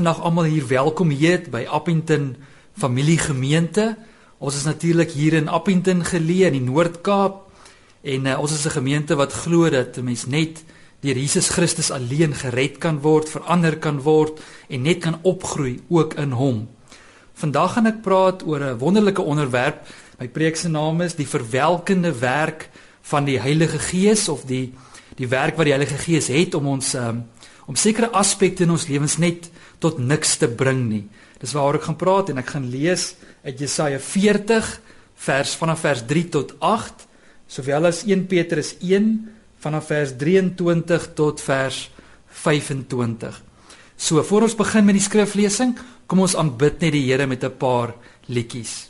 Vandag almal hier welkom heet by Appington Familiegemeente. Ons is natuurlik hier in Appington geleë in die Noord-Kaap en uh, ons is 'n gemeente wat glo dat 'n mens net deur Jesus Christus alleen gered kan word, verander kan word en net kan opgroei ook in hom. Vandag gaan ek praat oor 'n wonderlike onderwerp. My preek se naam is die verwelkende werk van die Heilige Gees of die die werk wat die Heilige Gees het om ons um, om sekere aspekte in ons lewens net tot niks te bring nie. Dis waaroor ek gaan praat en ek gaan lees uit Jesaja 40 vers vanaf vers 3 tot 8, sowel as 1 Petrus 1 vanaf vers 23 tot vers 25. So, voor ons begin met die skriflesing, kom ons aanbid net die Here met 'n paar liedjies.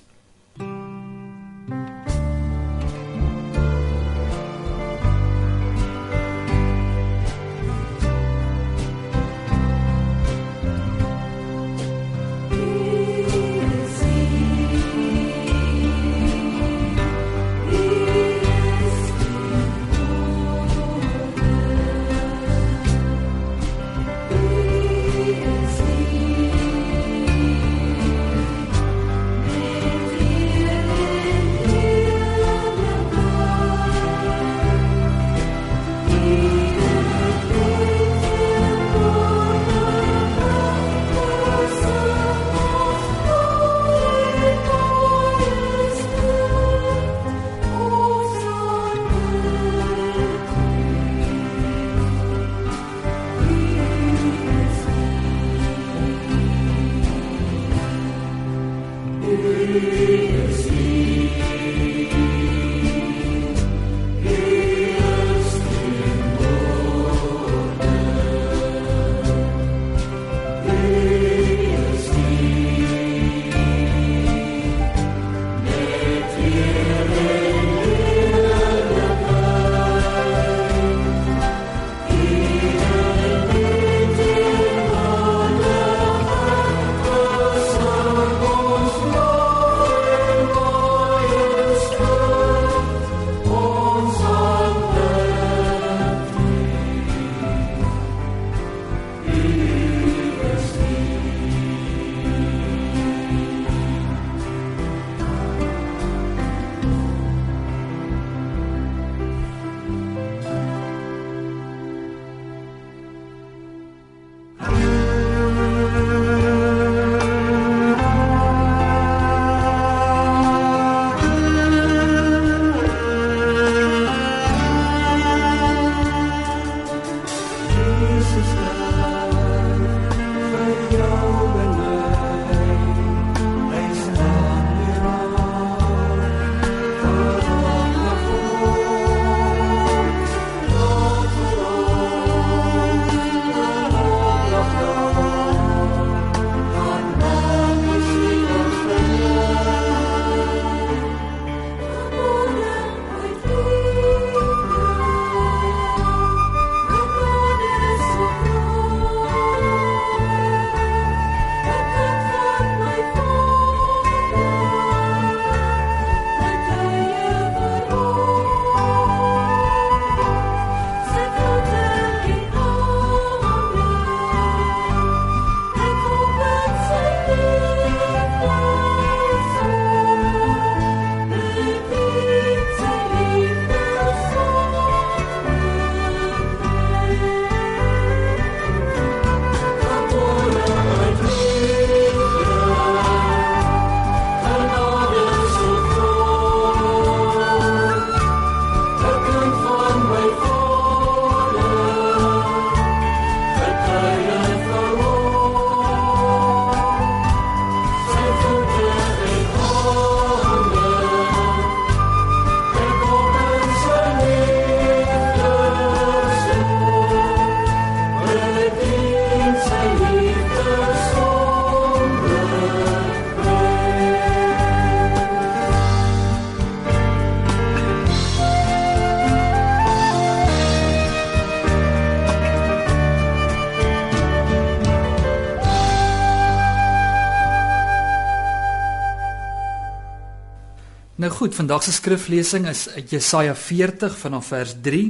Goed, vandag se skriflesing is uit Jesaja 40 vanaf vers 3.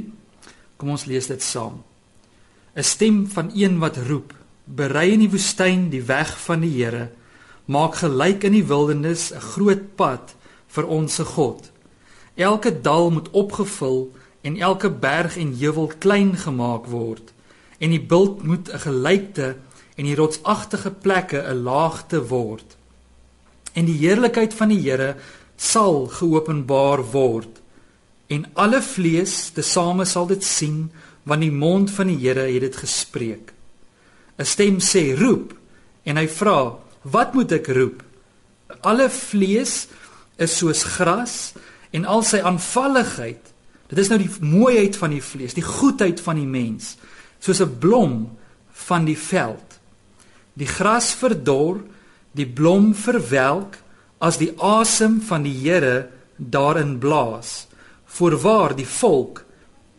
Kom ons lees dit saam. 'n Stem van een wat roep: berei in die woestyn die weg van die Here, maak gelyk in die wildernis 'n groot pad vir ons se God. Elke dal moet opgevul en elke berg en heuwel klein gemaak word en die bult moet 'n gelykte en die rotsagtige plekke 'n laagte word. En die heerlikheid van die Here sal geopenbaar word en alle vlees tesame sal dit sien want die mond van die Here het dit gespreek. 'n Stem sê roep en hy vra, "Wat moet ek roep?" Alle vlees is soos gras en al sy aanvalligheid. Dit is nou die mooiheid van die vlees, die goedheid van die mens, soos 'n blom van die veld. Die gras verdor, die blom verwelk as die asem van die Here daarin blaas. Voorwaar die volk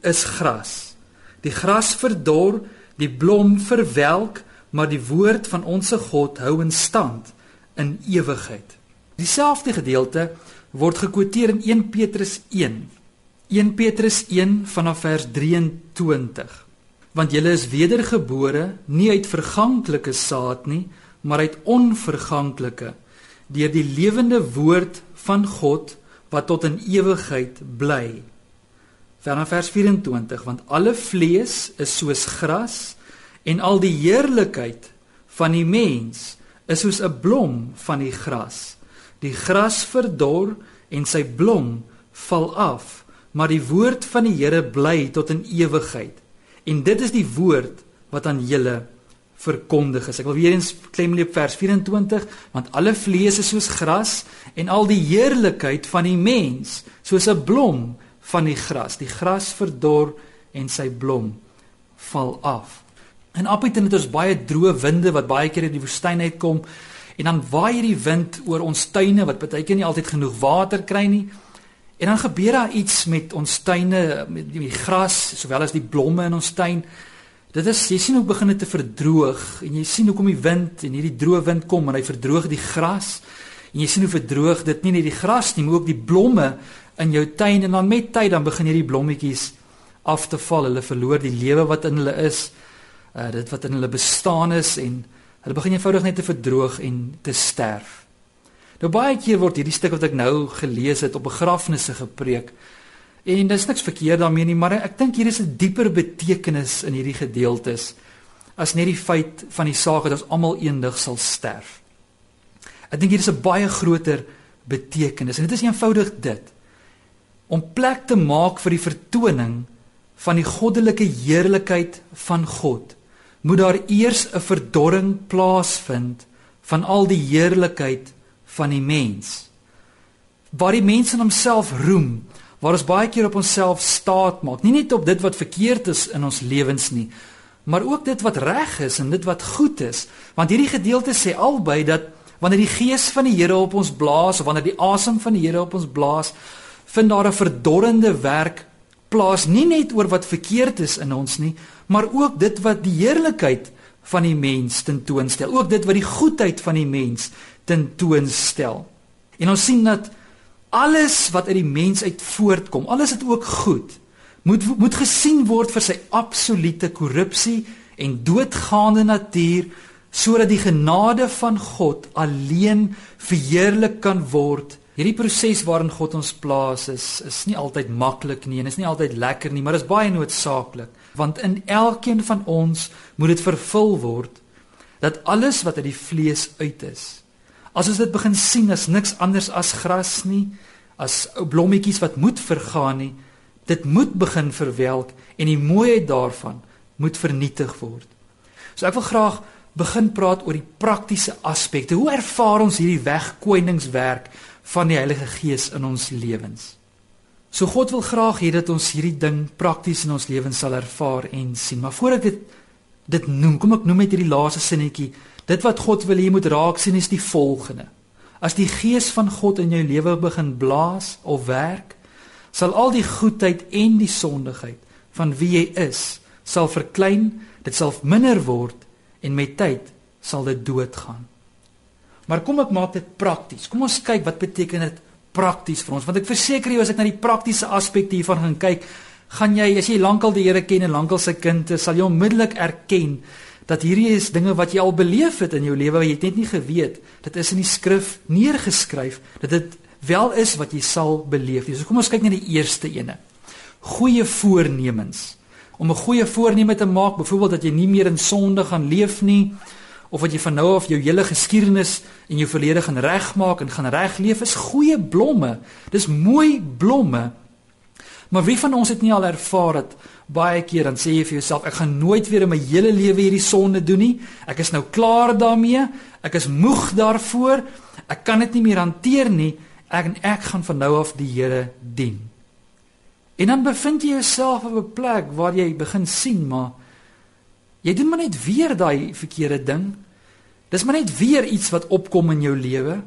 is gras. Die gras verdor, die blom verwelk, maar die woord van ons God hou in stand in ewigheid. Dieselfde gedeelte word gekwoteer in 1 Petrus 1. 1 Petrus 1 vanaf vers 23. Want julle is wedergebore nie uit verganklike saad nie, maar uit onverganklike deur die lewende woord van God wat tot in ewigheid bly. Vanaf vers 24 want alle vlees is soos gras en al die heerlikheid van die mens is soos 'n blom van die gras. Die gras verdor en sy blom val af, maar die woord van die Here bly tot in ewigheid. En dit is die woord wat aan julle verkondig is. Ek wil weer eens klem lê op vers 24 want alle vlees is soos gras en al die heerlikheid van die mens soos 'n blom van die gras. Die gras verdor en sy blom val af. En Appington het ons baie droë winde wat baie keer in die woestyn uitkom en dan waai hierdie wind oor ons tuine wat baie keer nie altyd genoeg water kry nie. En dan gebeur daar iets met ons tuine, met die gras sowel as die blomme in ons tuin. Dit is jy sien hoe begin dit te verdroog en jy sien hoe kom die wind en hierdie droë wind kom en hy verdroog die gras. En jy sien hoe verdroog dit nie net die gras nie, maar ook die blomme in jou tuin en dan met tyd dan begin hierdie blommetjies af te val. Hulle verloor die lewe wat in hulle is. Uh dit wat in hulle bestaan is en hulle begin eenvoudig net te verdroog en te sterf. Nou baie keer word hierdie stuk wat ek nou gelees het op begrafnisse gepreek. En dis niks verkeerd daarmee nie, maar ek dink hier is 'n dieper betekenis in hierdie gedeeltes as net die feit van die saak dat ons almal eendag sal sterf. Ek dink hier is 'n baie groter betekenis en dit is eenvoudig dit om plek te maak vir die vertoning van die goddelike heerlikheid van God, moet daar eers 'n verdorring plaasvind van al die heerlikheid van die mens. Waar die mens in homself roem, waar ons baie keer op onsself staat maak, nie net op dit wat verkeerd is in ons lewens nie, maar ook dit wat reg is en dit wat goed is, want hierdie gedeelte sê albei dat wanneer die gees van die Here op ons blaas of wanneer die asem van die Here op ons blaas, vind daar 'n verdorrende werk plaas nie net oor wat verkeerd is in ons nie, maar ook dit wat die heerlikheid van die mens tentoonstel, ook dit wat die goedheid van die mens tentoonstel. En ons sien dat alles wat uit die mens uit voortkom, alles wat ook goed, moet moet gesien word vir sy absolute korrupsie en doodgaande natuur sodat die genade van God alleen verheerlik kan word Hierdie proses waarin God ons plaas is is nie altyd maklik nie en is nie altyd lekker nie, maar is baie noodsaaklik, want in elkeen van ons moet dit vervul word dat alles wat uit die vlees uit is. As ons dit begin sien as niks anders as gras nie, as ou blommetjies wat moet vergaan nie, dit moet begin verwelk en die mooiheid daarvan moet vernietig word. So ek wil graag begin praat oor die praktiese aspekte. Hoe ervaar ons hierdie wegkoningswerk van die Heilige Gees in ons lewens. So God wil graag hê dat ons hierdie ding prakties in ons lewens sal ervaar en sien. Maar voor ek dit dit noem, kom ek noem net hierdie laaste sinnetjie. Dit wat God wil hê jy moet raak sien is die volgende. As die Gees van God in jou lewe begin blaas of werk, sal al die goedheid en die sondigheid van wie jy is, sal verklein, dit sal minder word en met tyd sal dit doodgaan. Maar kom ek maak dit prakties. Kom ons kyk wat beteken dit prakties vir ons want ek verseker jou as ek na die praktiese aspekte hiervan gaan kyk, gaan jy as jy lankal die Here ken en lankal sy kind is, sal jy onmiddellik erken dat hierdie is dinge wat jy al beleef het in jou lewe wat jy net nie geweet. Dit is in die skrif neergeskryf dat dit wel is wat jy sal beleef. So kom ons kyk na die eerste ene. Goeie voornemens. Om 'n goeie voorneme te maak, byvoorbeeld dat jy nie meer in sonde gaan leef nie of wat jy van nou af jou hele geskiedenis en jou verlede gaan regmaak en gaan regleef is goeie blomme. Dis mooi blomme. Maar wie van ons het nie al ervaar dat baie keer dan sê jy vir jouself ek gaan nooit weer in my hele lewe hierdie sonde doen nie. Ek is nou klaar daarmee. Ek is moeg daarvoor. Ek kan dit nie meer hanteer nie. Ek en ek gaan van nou af die Here dien. En dan bevind jy jouself op 'n plek waar jy begin sien maar jy doen maar net weer daai verkeerde ding. Dis maar net weer iets wat opkom in jou lewe.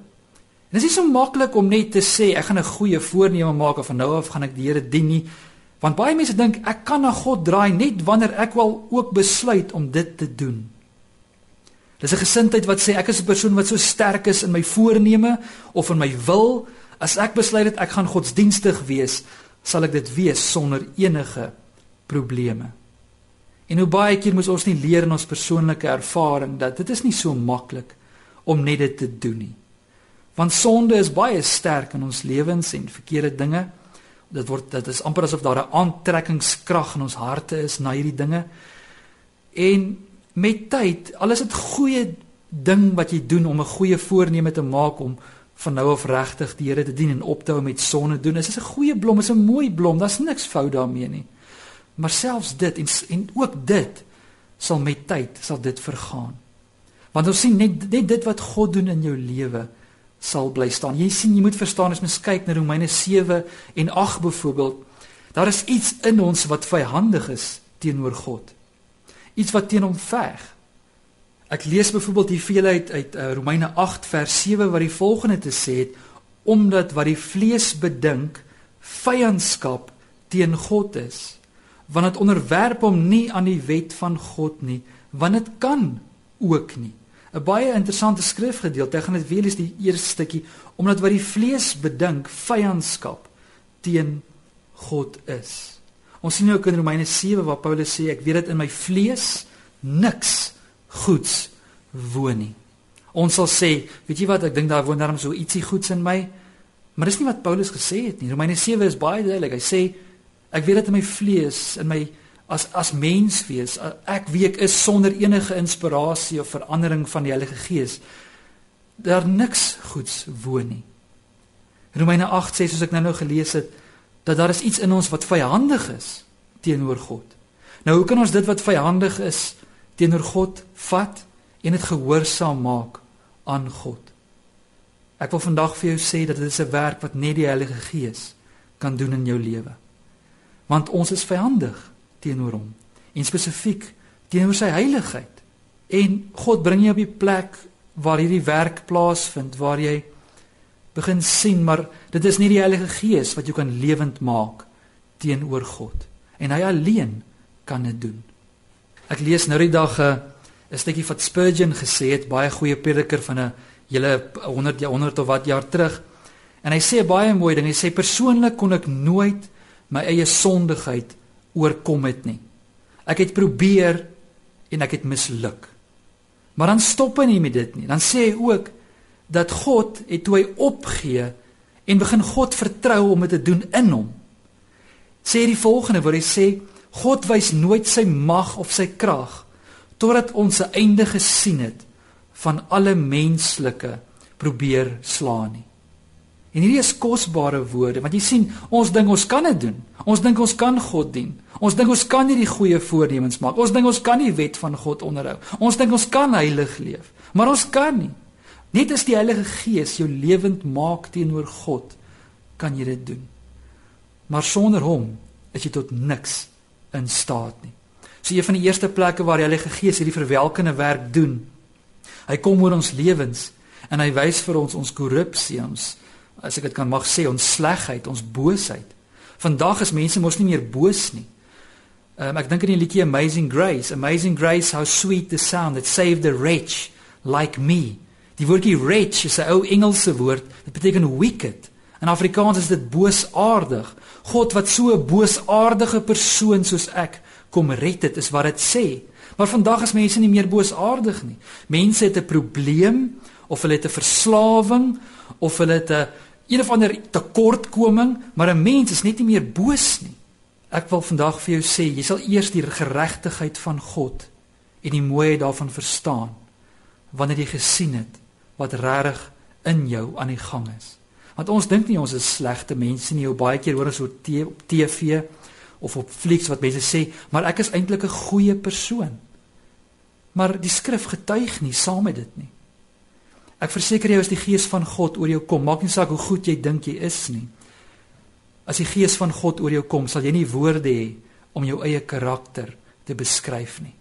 Dit is so maklik om net te sê ek gaan 'n goeie voorneme maak of van nou af gaan ek die Here dien nie. Want baie mense dink ek kan na God draai net wanneer ek wel ook besluit om dit te doen. Dis 'n gesindheid wat sê ek is 'n persoon wat so sterk is in my voorneme of in my wil, as ek besluit dat ek gaan godsdienstig wees, sal ek dit wees sonder enige probleme. En hoe baie keer moet ons nie leer in ons persoonlike ervaring dat dit is nie so maklik om net dit te doen nie. Want sonde is baie sterk in ons lewens en verkeerde dinge dit word dit is amper asof daar 'n aantrekkingskrag in ons harte is na hierdie dinge. En met tyd, al is dit goeie ding wat jy doen om 'n goeie voorneme te maak om van nou af regtig die Here te dien en op te hou met sonde doen. Dit is 'n goeie blom, is 'n mooi blom. Daar's niks fout daarmee nie. Maar selfs dit en en ook dit sal met tyd sal dit vergaan. Want ons sien net net dit wat God doen in jou lewe sal bly staan. Jy sien, jy moet verstaan as mens kyk na Romeine 7 en 8 byvoorbeeld, daar is iets in ons wat vyhandig is teenoor God. Iets wat teen hom veg. Ek lees byvoorbeeld hier veel uit uit uh, Romeine 8 vers 7 wat die volgende te sê het omdat wat die vlees bedink vyandskap teen God is want dit onderwerp hom nie aan die wet van God nie want dit kan ook nie 'n baie interessante skrifgedeelte. Ek gaan dit weer lees die eerste stukkie omdat wat die vlees bedink vyandskap teen God is. Ons sien ook in Romeine 7 waar Paulus sê ek weet dit in my vlees niks goeds woon nie. Ons sal sê, weet jy wat, ek dink daar woon darm so ietsie goeds in my. Maar dis nie wat Paulus gesê het nie. Romeine 7 is baie duidelik. Hy sê ek weet dit in my vlees, in my as as mens wees ek week is sonder enige inspirasie of verandering van die Heilige Gees daar niks goeds woon nie. Romeine 8 sê soos ek nou-nou gelees het dat daar is iets in ons wat vyandig is teenoor God. Nou hoe kan ons dit wat vyandig is teenoor God vat en dit gehoorsaam maak aan God? Ek wil vandag vir jou sê dat dit is 'n werk wat net die Heilige Gees kan doen in jou lewe. Want ons is vyandig teenoor hom en spesifiek teenoor sy heiligheid. En God bring jou op die plek waar hierdie werk plaasvind waar jy begin sien maar dit is nie die Heilige Gees wat jou kan lewend maak teenoor God en hy alleen kan dit doen. Ek lees nou die dag eh, 'n stukkie wat Spurgeon gesê het, baie goeie prediker van 'n hele 100 jaar 100 of wat jaar terug. En hy sê baie mooi ding. Hy sê persoonlik kon ek nooit my eie sondigheid oorkom het nie. Ek het probeer en ek het misluk. Maar dan stop hy nie met dit nie. Dan sê hy ook dat God het toe hy opgee en begin God vertrou om dit te doen in hom. Sê hy die volgende waar hy sê God wys nooit sy mag of sy krag totdat ons 'n einde gesien het van alle menslike probeer slaan nie. En hierdie is kosbare woorde want jy sien ons dink ons kan dit doen. Ons dink ons kan God dien. Ons dink ons kan hierdie goeie voornemens maak. Ons dink ons kan die wet van God onderhou. Ons dink ons kan heilig leef. Maar ons kan nie. Net as die Heilige Gees jou lewend maak teenoor God, kan jy dit doen. Maar sonder hom is jy tot niks in staat nie. So een van die eerste plekke waar die Heilige Gees hierdie verwelkende werk doen. Hy kom oor ons lewens en hy wys vir ons ons korrupsie, ons as ek dit kan mag sê, ons slegheid, ons boosheid. Vandag is mense mos nie meer boos nie. Um, ek dink aan die liedjie Amazing Grace, Amazing Grace how sweet the sound that saved a wretch like me. Die woordjie wretch is 'n ou Engelse woord, dit beteken wicked. In Afrikaans is dit boosaardig. God wat so 'n boosaardige persoon soos ek kom red het, is wat dit sê. Maar vandag is mense nie meer boosaardig nie. Mense het 'n probleem of hulle het 'n verslawing of hulle het 'n een of ander tekortkoming, maar 'n mens is net nie meer boos nie. Ek wil vandag vir jou sê, jy sal eers die geregtigheid van God en die mooiheid daarvan verstaan wanneer jy gesien het wat regtig in jou aan die gang is. Want ons dink nie ons is slegte mense nie. Ou baie keer hoor ons op TV of op flieks wat mense sê, maar ek is eintlik 'n goeie persoon. Maar die skrif getuig nie saam met dit nie. Ek verseker jou as die gees van God oor jou kom, maak nie saak hoe goed jy dink jy is nie. As die gees van God oor jou kom, sal jy nie woorde hê om jou eie karakter te beskryf nie.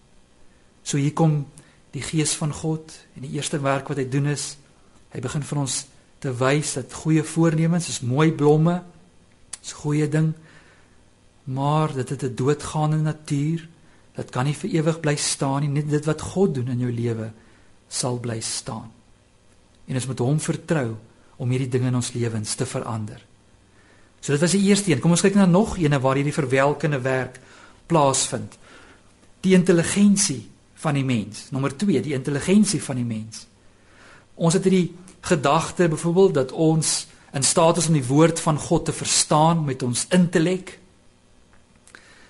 So hier kom die gees van God en die eerste werk wat hy doen is hy begin vir ons te wys dat goeie voornemens is mooi blomme, is goeie ding, maar dit het 'n doodgaande natuur. Dit kan nie vir ewig bly staan nie. Net dit wat God doen in jou lewe sal bly staan. En ons moet hom vertrou om hierdie dinge in ons lewens te verander. So dit was die eerste een. Kom ons kyk na nog eene waar hierdie verwelkende werk plaasvind. Die intelligensie van die mens. Nommer 2, die intelligensie van die mens. Ons het hierdie gedagte byvoorbeeld dat ons in staat is om die woord van God te verstaan met ons intellek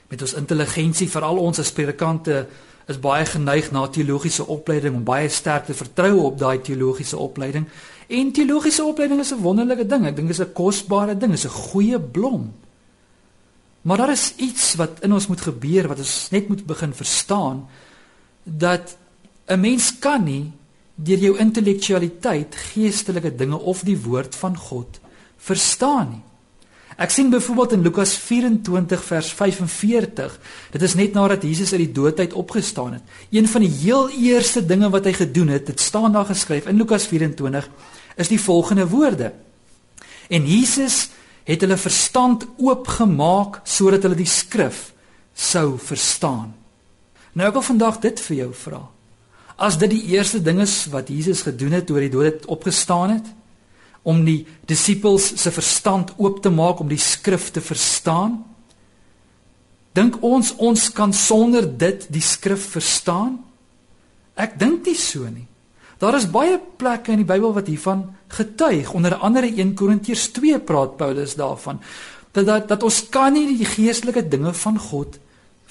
met ons intelligensie veral ons as predikante is baie geneig na teologiese opleiding om baie sterk te vertrou op daai teologiese opleiding. En teologiese opleiding is 'n wonderlike ding. Ek dink dit is 'n kosbare ding, is 'n goeie blom. Maar daar is iets wat in ons moet gebeur wat ons net moet begin verstaan dat 'n mens kan nie deur jou intellektualiteit geestelike dinge of die woord van God verstaan nie. Ek sien byvoorbeeld in Lukas 24 vers 45, dit is net nadat Jesus uit die dood uit opgestaan het. Een van die heel eerste dinge wat hy gedoen het, dit staan daar geskryf in Lukas 24, is die volgende woorde. En Jesus het hulle verstand oopgemaak sodat hulle die skrif sou verstaan. Nou ek wil vandag dit vir jou vra. As dit die eerste ding is wat Jesus gedoen het toe hy dood het opgestaan het, om die disippels se verstand oop te maak om die skrif te verstaan? Dink ons ons kan sonder dit die skrif verstaan? Ek dink nie so nie. Daar is baie plekke in die Bybel wat hiervan getuig. Onder andere 1 Korintiërs 2 praat Paulus daarvan dat dat, dat ons kan nie die geestelike dinge van God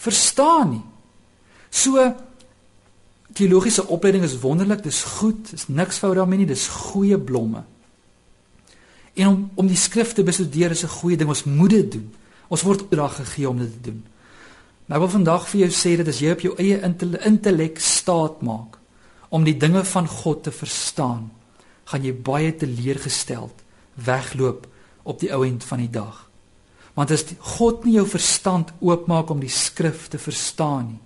verstaan nie. So teologiese opleiding is wonderlik, dis goed, dis niks fout daarmee nie, dis goeie blomme. En om om die skrif te bestudeer is 'n goeie ding. Ons moet dit doen. Ons word opdrag gegee om dit te doen. Nou wil vandag vir jou sê dat as jy op jou eie intellek staat maak om die dinge van God te verstaan, gaan jy baie teleurgesteld wegloop op die ou end van die dag. Want as God nie jou verstand oopmaak om die skrif te verstaan nie,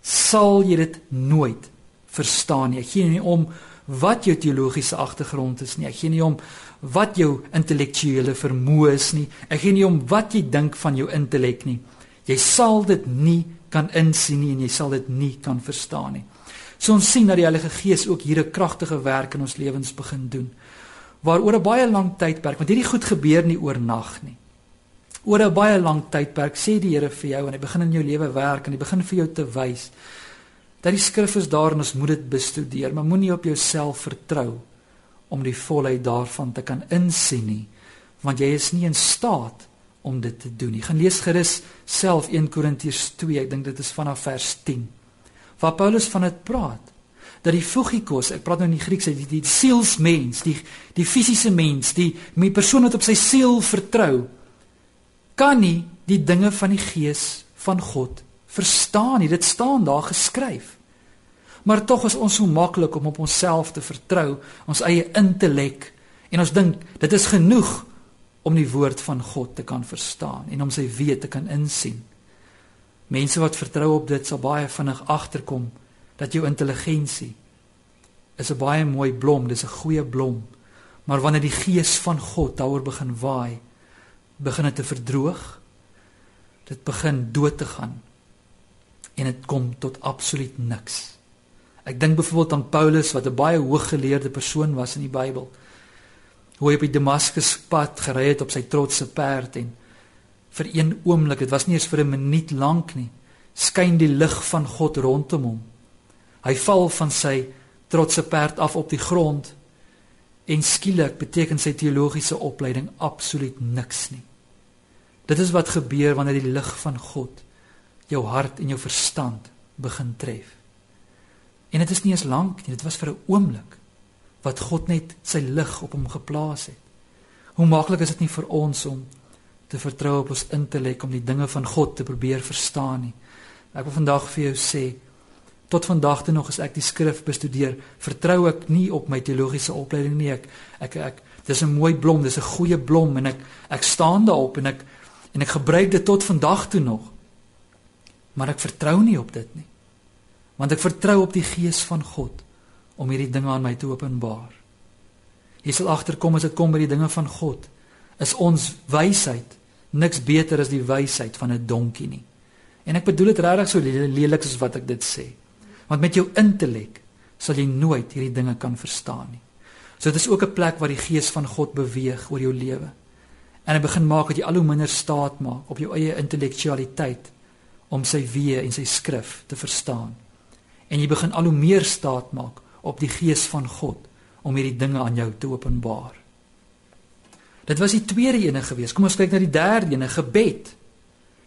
sal jy dit nooit verstaan nie. Ek gee nie om wat jou teologiese agtergrond is nie. Ek gee nie om wat jou intellektuele vermoë is nie. Ek gee nie om wat jy dink van jou intellek nie. Jy sal dit nie kan insien nie en jy sal dit nie kan verstaan nie. So ons sien dat die Heilige Gees ook hier 'n kragtige werk in ons lewens begin doen. Waar oor 'n baie lang tydperk, want hierdie goed gebeur nie oornag nie. Oor 'n baie lang tydperk sê die Here vir jou en hy begin in jou lewe werk en hy begin vir jou te wys dat die skrif is daar en ons moet dit bestudeer, maar moenie op jouself vertrou om die volheid daarvan te kan insien nie want jy is nie in staat om dit te doen nie. Gaan lees gerus self 1 Korintiërs 2, ek dink dit is vanaf vers 10. Waar Paulus van dit praat dat die fugikos, ek praat nou in die Grieks, die, die sielsmens, die die fisiese mens, die my persoon wat op sy siel vertrou, kan nie die dinge van die gees van God verstaan nie. Dit staan daar geskryf. Maar tog is ons so maklik om op onsself te vertrou, ons eie intellek en ons dink dit is genoeg om die woord van God te kan verstaan en om sy weet te kan insien. Mense wat vertrou op dit sal baie vinnig agterkom dat jou intelligensie is 'n baie mooi blom, dis 'n goeie blom. Maar wanneer die gees van God daaroor begin waai, begin dit te verdroog. Dit begin dood te gaan. En dit kom tot absoluut niks. Ek dink byvoorbeeld aan Paulus wat 'n baie hooggeleerde persoon was in die Bybel. Hoe hy op die Damaskus pad gery het op sy trotse perd en vir een oomblik, dit was nie eens vir 'n minuut lank nie, skyn die lig van God rondom hom Hy val van sy trotse perd af op die grond en skielik beteken sy teologiese opleiding absoluut niks nie. Dit is wat gebeur wanneer die lig van God jou hart en jou verstand begin tref. En dit is nie eens lank nie, dit was vir 'n oomblik wat God net sy lig op hom geplaas het. Hoe maklik is dit nie vir ons om te vertrou op ons intellek om die dinge van God te probeer verstaan nie. Ek wil vandag vir jou sê tot vandag toe nog as ek die skrif bestudeer, vertrou ek nie op my teologiese opleiding nie. Ek ek ek dis 'n mooi blom, dis 'n goeie blom en ek ek staan daarop en ek en ek gebruik dit tot vandag toe nog. Maar ek vertrou nie op dit nie. Want ek vertrou op die gees van God om hierdie dinge aan my te openbaar. Jy sal agterkom as dit kom by die dinge van God, is ons wysheid niks beter as die wysheid van 'n donkie nie. En ek bedoel dit regtig so lelik soos wat ek dit sê. Want met jou intellek sal jy nooit hierdie dinge kan verstaan nie. So dit is ook 'n plek waar die gees van God beweeg oor jou lewe. En hy begin maak dat jy al hoe minder staat maak op jou eie intellektualiteit om sy weë en sy skrif te verstaan. En jy begin al hoe meer staat maak op die gees van God om hierdie dinge aan jou te openbaar. Dit was die tweede ene gewees. Kom ons kyk na die derde ene, gebed.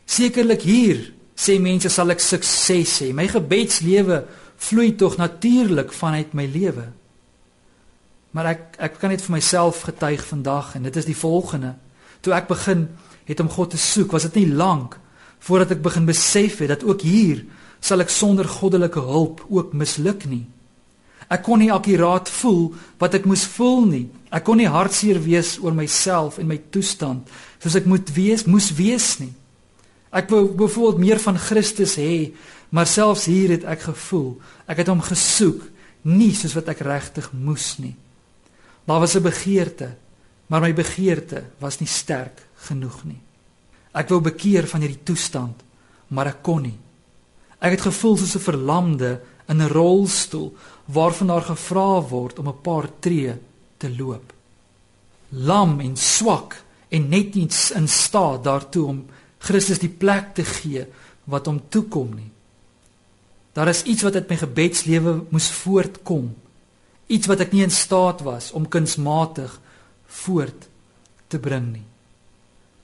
Sekerlik hier sê mense sal ek sukses hê. My gebedslewe vloei tog natuurlik vanuit my lewe. Maar ek ek kan net vir myself getuig vandag en dit is die volgende. Toe ek begin het om God te soek, was dit nie lank voordat ek begin besef het dat ook hier sal ek sonder goddelike hulp ook misluk nie. Ek kon nie akuraat voel wat ek moes voel nie. Ek kon nie hartseer wees oor myself en my toestand soos ek moet wees, moes wees nie. Ek wou byvoorbeeld meer van Christus hê, maar selfs hier het ek gevoel ek het hom gesoek, nie soos wat ek regtig moes nie. Daar was 'n begeerte, maar my begeerte was nie sterk genoeg nie. Ek wou bekeer van hierdie toestand, maar ek kon nie. Ek het gevoel soos 'n verlamde in 'n rolstoel waarvan daar gevra word om 'n paar tree te loop. Lam en swak en net nie in staat daartoe om Christus die plek te gee wat hom toekom nie. Daar is iets wat uit my gebedslewe moes voortkom. Iets wat ek nie in staat was om kunsmatig voort te bring nie.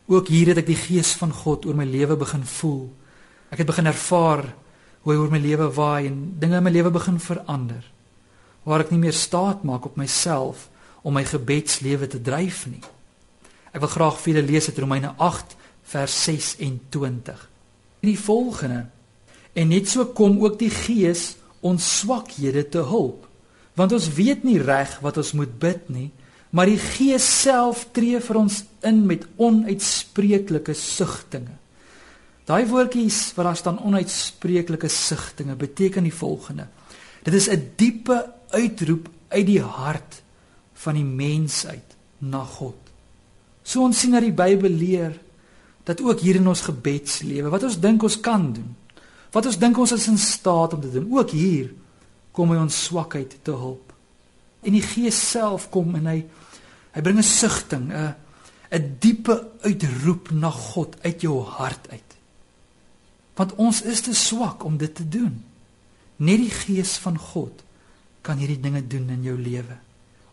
Ook hier het ek die gees van God oor my lewe begin voel. Ek het begin ervaar hoe oor my lewe waai en dinge in my lewe begin verander. Waar ek nie meer staat maak op myself om my gebedslewe te dryf nie. Ek wil graag vir julle lees uit Romeine 8 vers 26. En die volgende: En net so kom ook die Gees ons swakhede te hulp. Want ons weet nie reg wat ons moet bid nie, maar die Gees self tree vir ons in met onuitspreeklike sugtinge. Daai woordjies wat daar staan onuitspreeklike sugtinge beteken die volgende: Dit is 'n diepe uitroep uit die hart van die mens uit na God. So ons sien dat die Bybel leer dat ook hier in ons gebedslewe wat ons dink ons kan doen wat ons dink ons is in staat om te doen ook hier kom hy ons swakheid te hulp. En die gees self kom en hy hy bring 'n sugting 'n 'n diepe uitroep na God uit jou hart uit want ons is te swak om dit te doen. Net die gees van God kan hierdie dinge doen in jou lewe.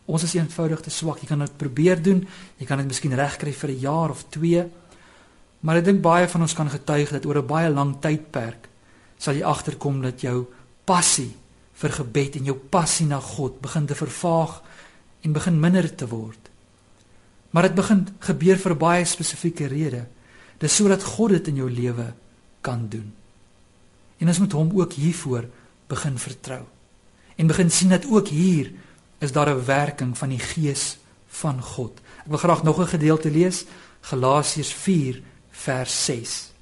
Ons is eenvoudig te swak. Jy kan dit probeer doen. Jy kan dit miskien regkry vir 'n jaar of 2 Maar ek dink baie van ons kan getuig dat oor 'n baie lang tydperk sal jy agterkom dat jou passie vir gebed en jou passie na God begin te vervaag en begin minder te word. Maar dit begin gebeur vir baie spesifieke rede. Dis sodat God dit in jou lewe kan doen. En ons moet hom ook hiervoor begin vertrou. En begin sien dat ook hier is daar 'n werking van die Gees van God. Ek wil graag nog 'n gedeelte lees, Galasiërs vers 6.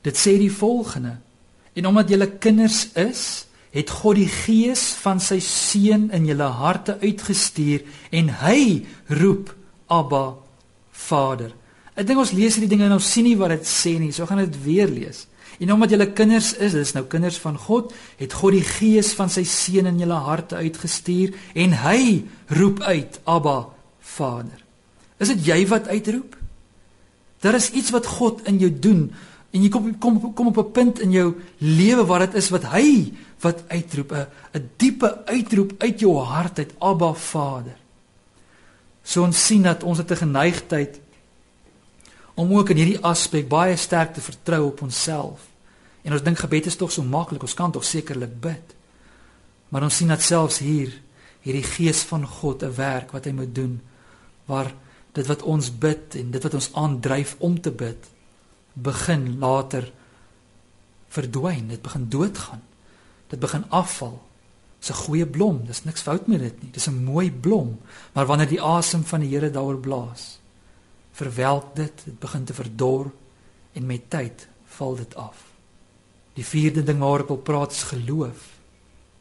Dit sê die volgende: En omdat julle kinders is, het God die gees van sy seun in julle harte uitgestuur en hy roep Abba Vader. Ek dink ons lees hierdie dinge en ons sien nie wat dit sê nie. So gaan dit weer lees. En omdat julle kinders is, dis nou kinders van God, het God die gees van sy seun in julle harte uitgestuur en hy roep uit Abba Vader. Is dit jy wat uitroep? Daar is iets wat God in jou doen en jy kom kom kom op 'n punt in jou lewe waar dit is wat hy wat uitroep 'n 'n diepe uitroep uit jou hart uit Abba Vader. So ons sien dat ons het 'n geneigtheid om ook in hierdie aspek baie sterk te vertrou op onsself. En ons dink gebed is tog so maklik, ons kan tog sekerlik bid. Maar ons sien dat selfs hier hierdie gees van God 'n werk wat hy moet doen waar dit wat ons bid en dit wat ons aandryf om te bid begin later verdwyn, dit begin doodgaan. Dit begin afval. Dis 'n goeie blom, dis niks fout met dit nie. Dis 'n mooi blom, maar wanneer die asem van die Here daaroor blaas, verwelk dit, dit begin te verdor en met tyd val dit af. Die vierde ding waaroor ek praat is geloof.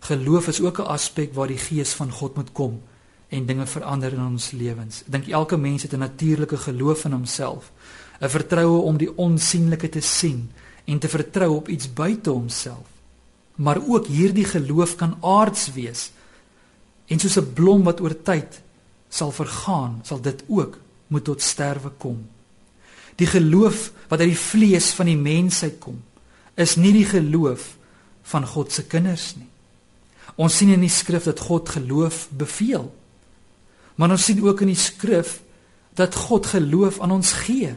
Geloof is ook 'n aspek waar die gees van God moet kom en dinge verander in ons lewens. Ek dink elke mens het 'n natuurlike geloof in homself, 'n vertroue om die onsigbare te sien en te vertrou op iets buite homself. Maar ook hierdie geloof kan aards wees. En soos 'n blom wat oor tyd sal vergaan, sal dit ook moet tot sterwe kom. Die geloof wat uit die vlees van die mensheid kom, is nie die geloof van God se kinders nie. Ons sien in die skrif dat God geloof beveel. Maar ons sien ook in die skrif dat God geloof aan ons gee.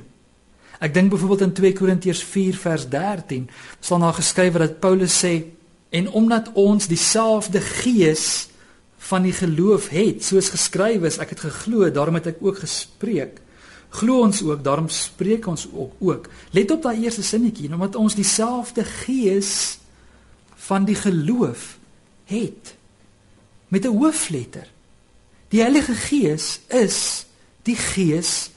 Ek dink byvoorbeeld in 2 Korintiërs 4 vers 13 staan daar geskrywe dat Paulus sê en omdat ons dieselfde gees van die geloof het soos geskrywe is ek het geglo daarom het ek ook gespreek glo ons ook daarom spreek ons ook ook let op daai eerste sinnetjie omdat ons dieselfde gees van die geloof het met 'n hoofletter die Heilige Gees is die gees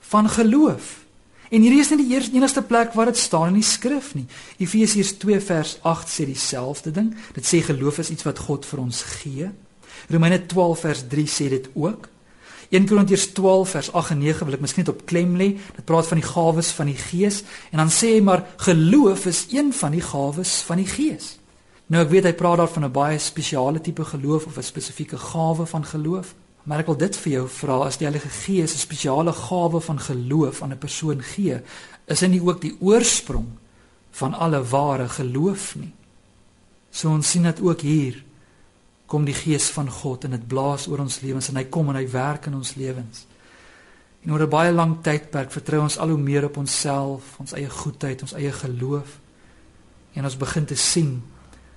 van geloof En hierdie is nie die eerste enigste plek waar dit staan in die skrif nie. Efesiërs 2 vers 8 sê dieselfde ding. Dit sê geloof is iets wat God vir ons gee. Romeine 12 vers 3 sê dit ook. 1 Korintiërs 12 vers 8 en 9 wil ek miskien net op klem lê. Dit praat van die gawes van die Gees en dan sê hy maar geloof is een van die gawes van die Gees. Nou ek weet hy praat daar van 'n baie spesiale tipe geloof of 'n spesifieke gawe van geloof. Maar ek wil dit vir jou vra as die Heilige Gees 'n spesiale gawe van geloof aan 'n persoon gee, is hy nie ook die oorsprong van alle ware geloof nie? So ons sien dit ook hier kom die Gees van God en dit blaas oor ons lewens en hy kom en hy werk in ons lewens. En oor 'n baie lang tydperk vertrou ons al hoe meer op onsself, ons eie goedheid, ons eie geloof. En ons begin te sien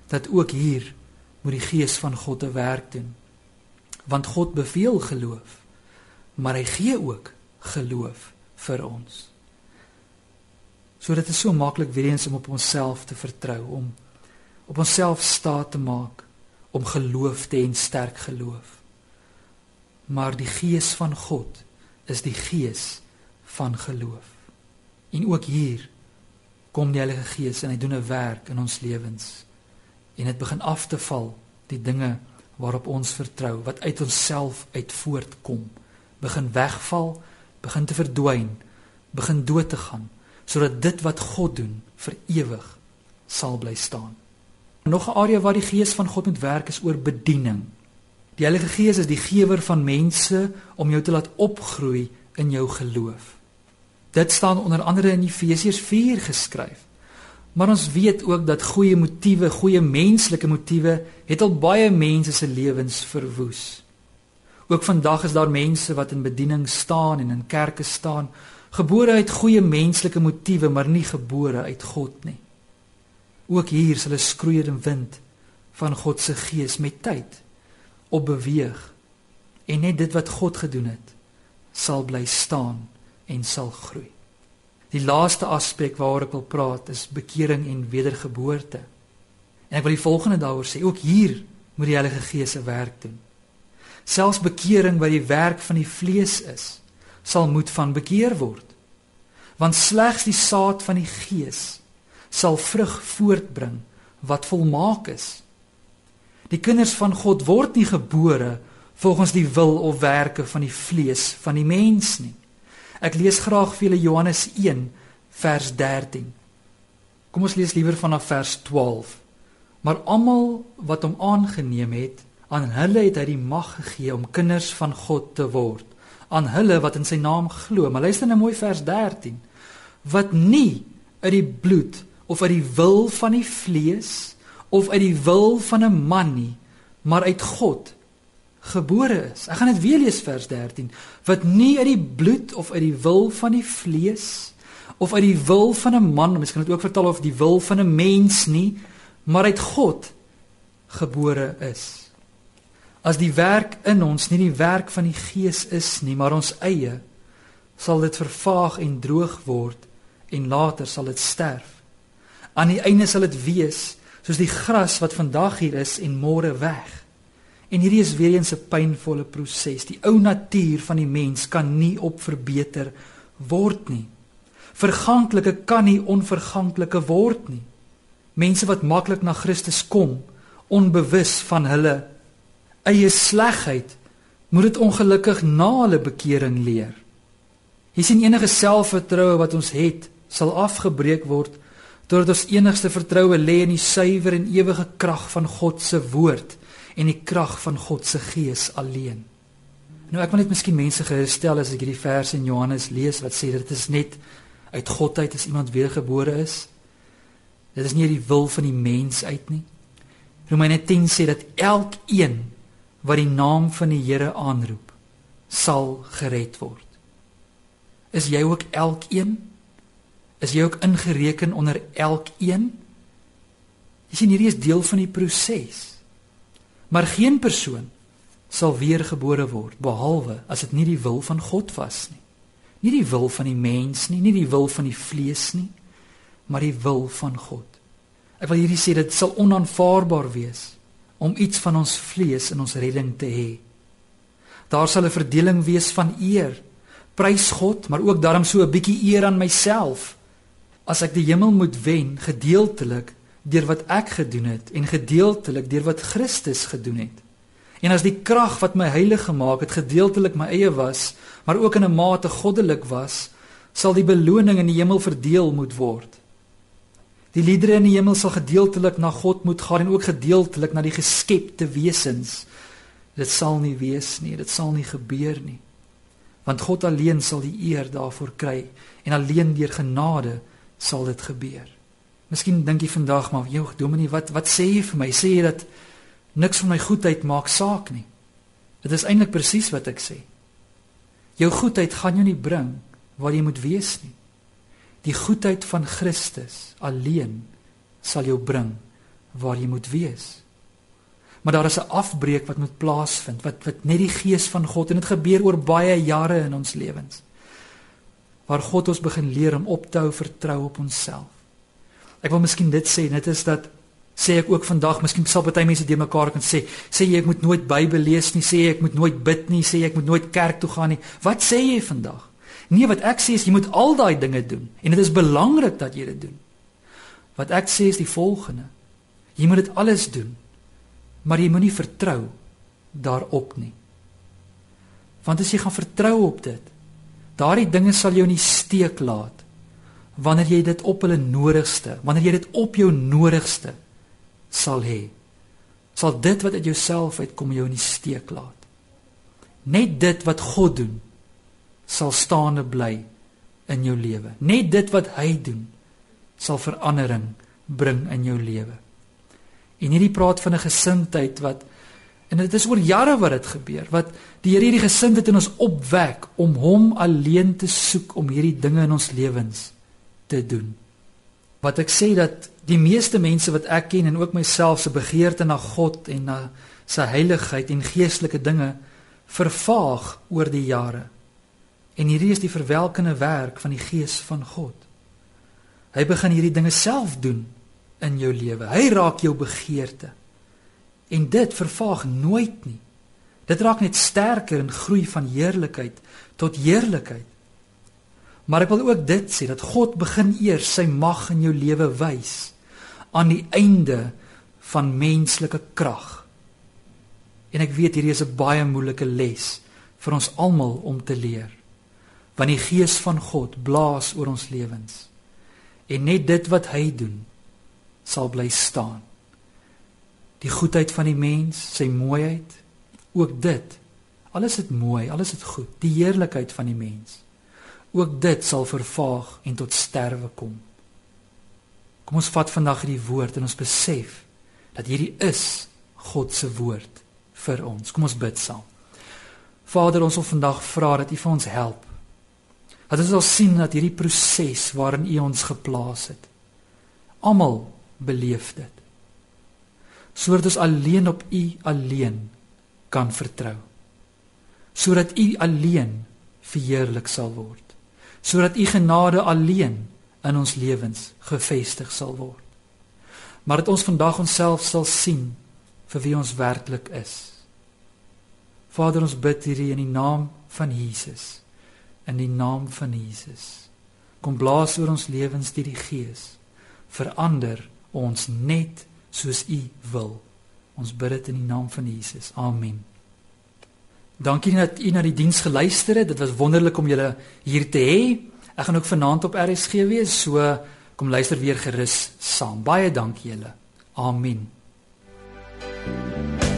dat ook hier moet die Gees van God 'n werk doen want God beveel geloof maar hy gee ook geloof vir ons so dit is so maklik weer eens om op onsself te vertrou om op onsself staat te maak om geloof te en sterk geloof. Maar die gees van God is die gees van geloof. En ook hier kom die Heilige Gees en hy doen 'n werk in ons lewens en dit begin af te val die dinge waarop ons vertrou wat uit onsself uit voortkom. Begin wegval begin te verdwyn begin dood te gaan sodat dit wat God doen vir ewig sal bly staan nog 'n area waar die gees van God moet werk is oor bediening die Heilige Gees is die gewer van mense om jou te laat opgroei in jou geloof dit staan onder andere in Efesiërs 4 geskryf Maar ons weet ook dat goeie motiewe, goeie menslike motiewe het al baie mense se lewens verwoes. Ook vandag is daar mense wat in bediening staan en in kerke staan, gebore uit goeie menslike motiewe, maar nie gebore uit God nie. Ook hier sal 'n skroeiende wind van God se gees met tyd op beweeg en net dit wat God gedoen het sal bly staan en sal groei. Die laaste aspek waaroor ek wil praat is bekering en wedergeboorte. En ek wil die volgende daaroor sê, ook hier moet die Heilige Gees se werk doen. Selfs bekering wat die werk van die vlees is, sal moet van bekeer word. Want slegs die saad van die Gees sal vrug voortbring wat volmaak is. Die kinders van God word nie gebore volgens die wil of werke van die vlees van die mens nie. Ek lees graag vir julle Johannes 1 vers 13. Kom ons lees liewer vanaf vers 12. Maar almal wat hom aangeneem het, aan hulle het hy die mag gegee om kinders van God te word. Aan hulle wat in sy naam glo. Maar luister nou mooi vers 13. Wat nie uit die bloed of uit die wil van die vlees of uit die wil van 'n man nie, maar uit God gebore is. Ek gaan dit weer lees vers 13. Wat nie uit die bloed of uit die wil van die vlees of uit die wil van 'n man, mens kan dit ook vertaal of die wil van 'n mens nie, maar uit God gebore is. As die werk in ons nie die werk van die Gees is nie, maar ons eie, sal dit vervaag en droog word en later sal dit sterf. Aan die einde sal dit wees soos die gras wat vandag hier is en môre weg. En hierdie is weer eens 'n pynvolle proses. Die ou natuur van die mens kan nie op verbeter word nie. Verganklike kan nie onverganklike word nie. Mense wat maklik na Christus kom, onbewus van hulle eie slegheid, moet dit ongelukkig na hulle bekering leer. Hier sien enige selfvertroue wat ons het, sal afgebreek word totdat ons enigste vertroue lê in die suiwer en ewige krag van God se woord en die krag van God se gees alleen. Nou ek wil net miskien mense geherstel as ek hierdie vers in Johannes lees wat sê dit is net uit God uit as iemand weergebore is. Dit is nie die wil van die mens uit nie. Romeine 10 sê dat elkeen wat die naam van die Here aanroep, sal gered word. Is jy ook elkeen? Is jy ook ingereken onder elkeen? Jy sien hierdie is deel van die proses. Maar geen persoon sal weer gebore word behalwe as dit nie die wil van God was nie. Nie die wil van die mens nie, nie die wil van die vlees nie, maar die wil van God. Ek wil hierdie sê dit sal onaanvaarbaar wees om iets van ons vlees in ons redding te hê. Daar sal 'n verdeling wees van eer. Prys God, maar ook daarom so 'n bietjie eer aan myself. As ek die hemel moet wen, gedeeltelik deur wat ek gedoen het en gedeeltelik deur wat Christus gedoen het. En as die krag wat my heilig gemaak het gedeeltelik my eie was, maar ook in 'n mate goddelik was, sal die beloning in die hemel verdeel moet word. Die liedere in die hemel sal gedeeltelik na God moet gaan en ook gedeeltelik na die geskepte wesens. Dit sal nie wees nie, dit sal nie gebeur nie. Want God alleen sal die eer daarvoor kry en alleen deur genade sal dit gebeur. Miskien dink jy vandag maar, "Jou Dominee, wat wat sê jy vir my? Sê jy dat niks van my goedheid maak saak nie?" Dit is eintlik presies wat ek sê. Jou goedheid gaan jou nie bring waar jy moet wees nie. Die goedheid van Christus alleen sal jou bring waar jy moet wees. Maar daar is 'n afbreek wat moet plaasvind, wat wat net die gees van God en dit gebeur oor baie jare in ons lewens. Waar God ons begin leer om op te hou vertrou op onsself. Ek wil miskien dit sê, dit is dat sê ek ook vandag, miskien sal baie mense de mekaar kan sê, sê jy ek moet nooit Bybel lees nie, sê jy ek moet nooit bid nie, sê jy ek moet nooit kerk toe gaan nie. Wat sê jy vandag? Nee, wat ek sê is jy moet al daai dinge doen en dit is belangrik dat jy dit doen. Wat ek sê is die volgende. Jy moet dit alles doen. Maar jy moenie vertrou daarop nie. Want as jy gaan vertrou op dit, daardie dinge sal jou nie steek laat wanneer jy dit op hulle nodigste, wanneer jy dit op jou nodigste sal hê, sal dit wat uit jouself uitkom jou in die steek laat. Net dit wat God doen sal staande bly in jou lewe. Net dit wat hy doen sal verandering bring in jou lewe. En hierdie praat van 'n gesindheid wat en dit is oor jare wat dit gebeur, wat die Here hierdie gesindheid in ons opwek om hom alleen te soek om hierdie dinge in ons lewens te doen. Wat ek sê dat die meeste mense wat ek ken en ook myself se begeerte na God en na sy heiligheid en geestelike dinge vervaag oor die jare. En hierdie is die verwelkende werk van die Gees van God. Hy begin hierdie dinge self doen in jou lewe. Hy raak jou begeerte. En dit vervaag nooit nie. Dit raak net sterker en groei van heerlikheid tot heerlikheid. Maar ek wil ook dit sê dat God begin eers sy mag in jou lewe wys aan die einde van menslike krag. En ek weet hierdie is 'n baie moeilike les vir ons almal om te leer. Want die gees van God blaas oor ons lewens. En net dit wat hy doen sal bly staan. Die goedheid van die mens, sy mooiheid, ook dit. Alles is mooi, alles is goed. Die heerlikheid van die mens ook dit sal vervaag en tot sterwe kom. Kom ons vat vandag hierdie woord en ons besef dat hierdie is God se woord vir ons. Kom ons bid saam. Vader, ons wil vandag vra dat U vir ons help. Dat ons sal sien dat hierdie proses waarin U ons geplaas het, almal beleef dit. Sodat ons alleen op U alleen kan vertrou. Sodat U alleen verheerlik sal word. Sodat U genade alleen in ons lewens gevestig sal word. Maar dat ons vandag onsself sal sien vir wie ons werklik is. Vader, ons bid hierdie in die naam van Jesus. In die naam van Jesus. Kom blaas oor ons lewens deur die Gees. Verander ons net soos U wil. Ons bid dit in die naam van Jesus. Amen. Dankie dat u na die diens geluister het. Dit was wonderlik om julle hier te hê. Ek gaan ook vanaand op RSG wees, so kom luister weer gerus saam. Baie dankie julle. Amen. thank you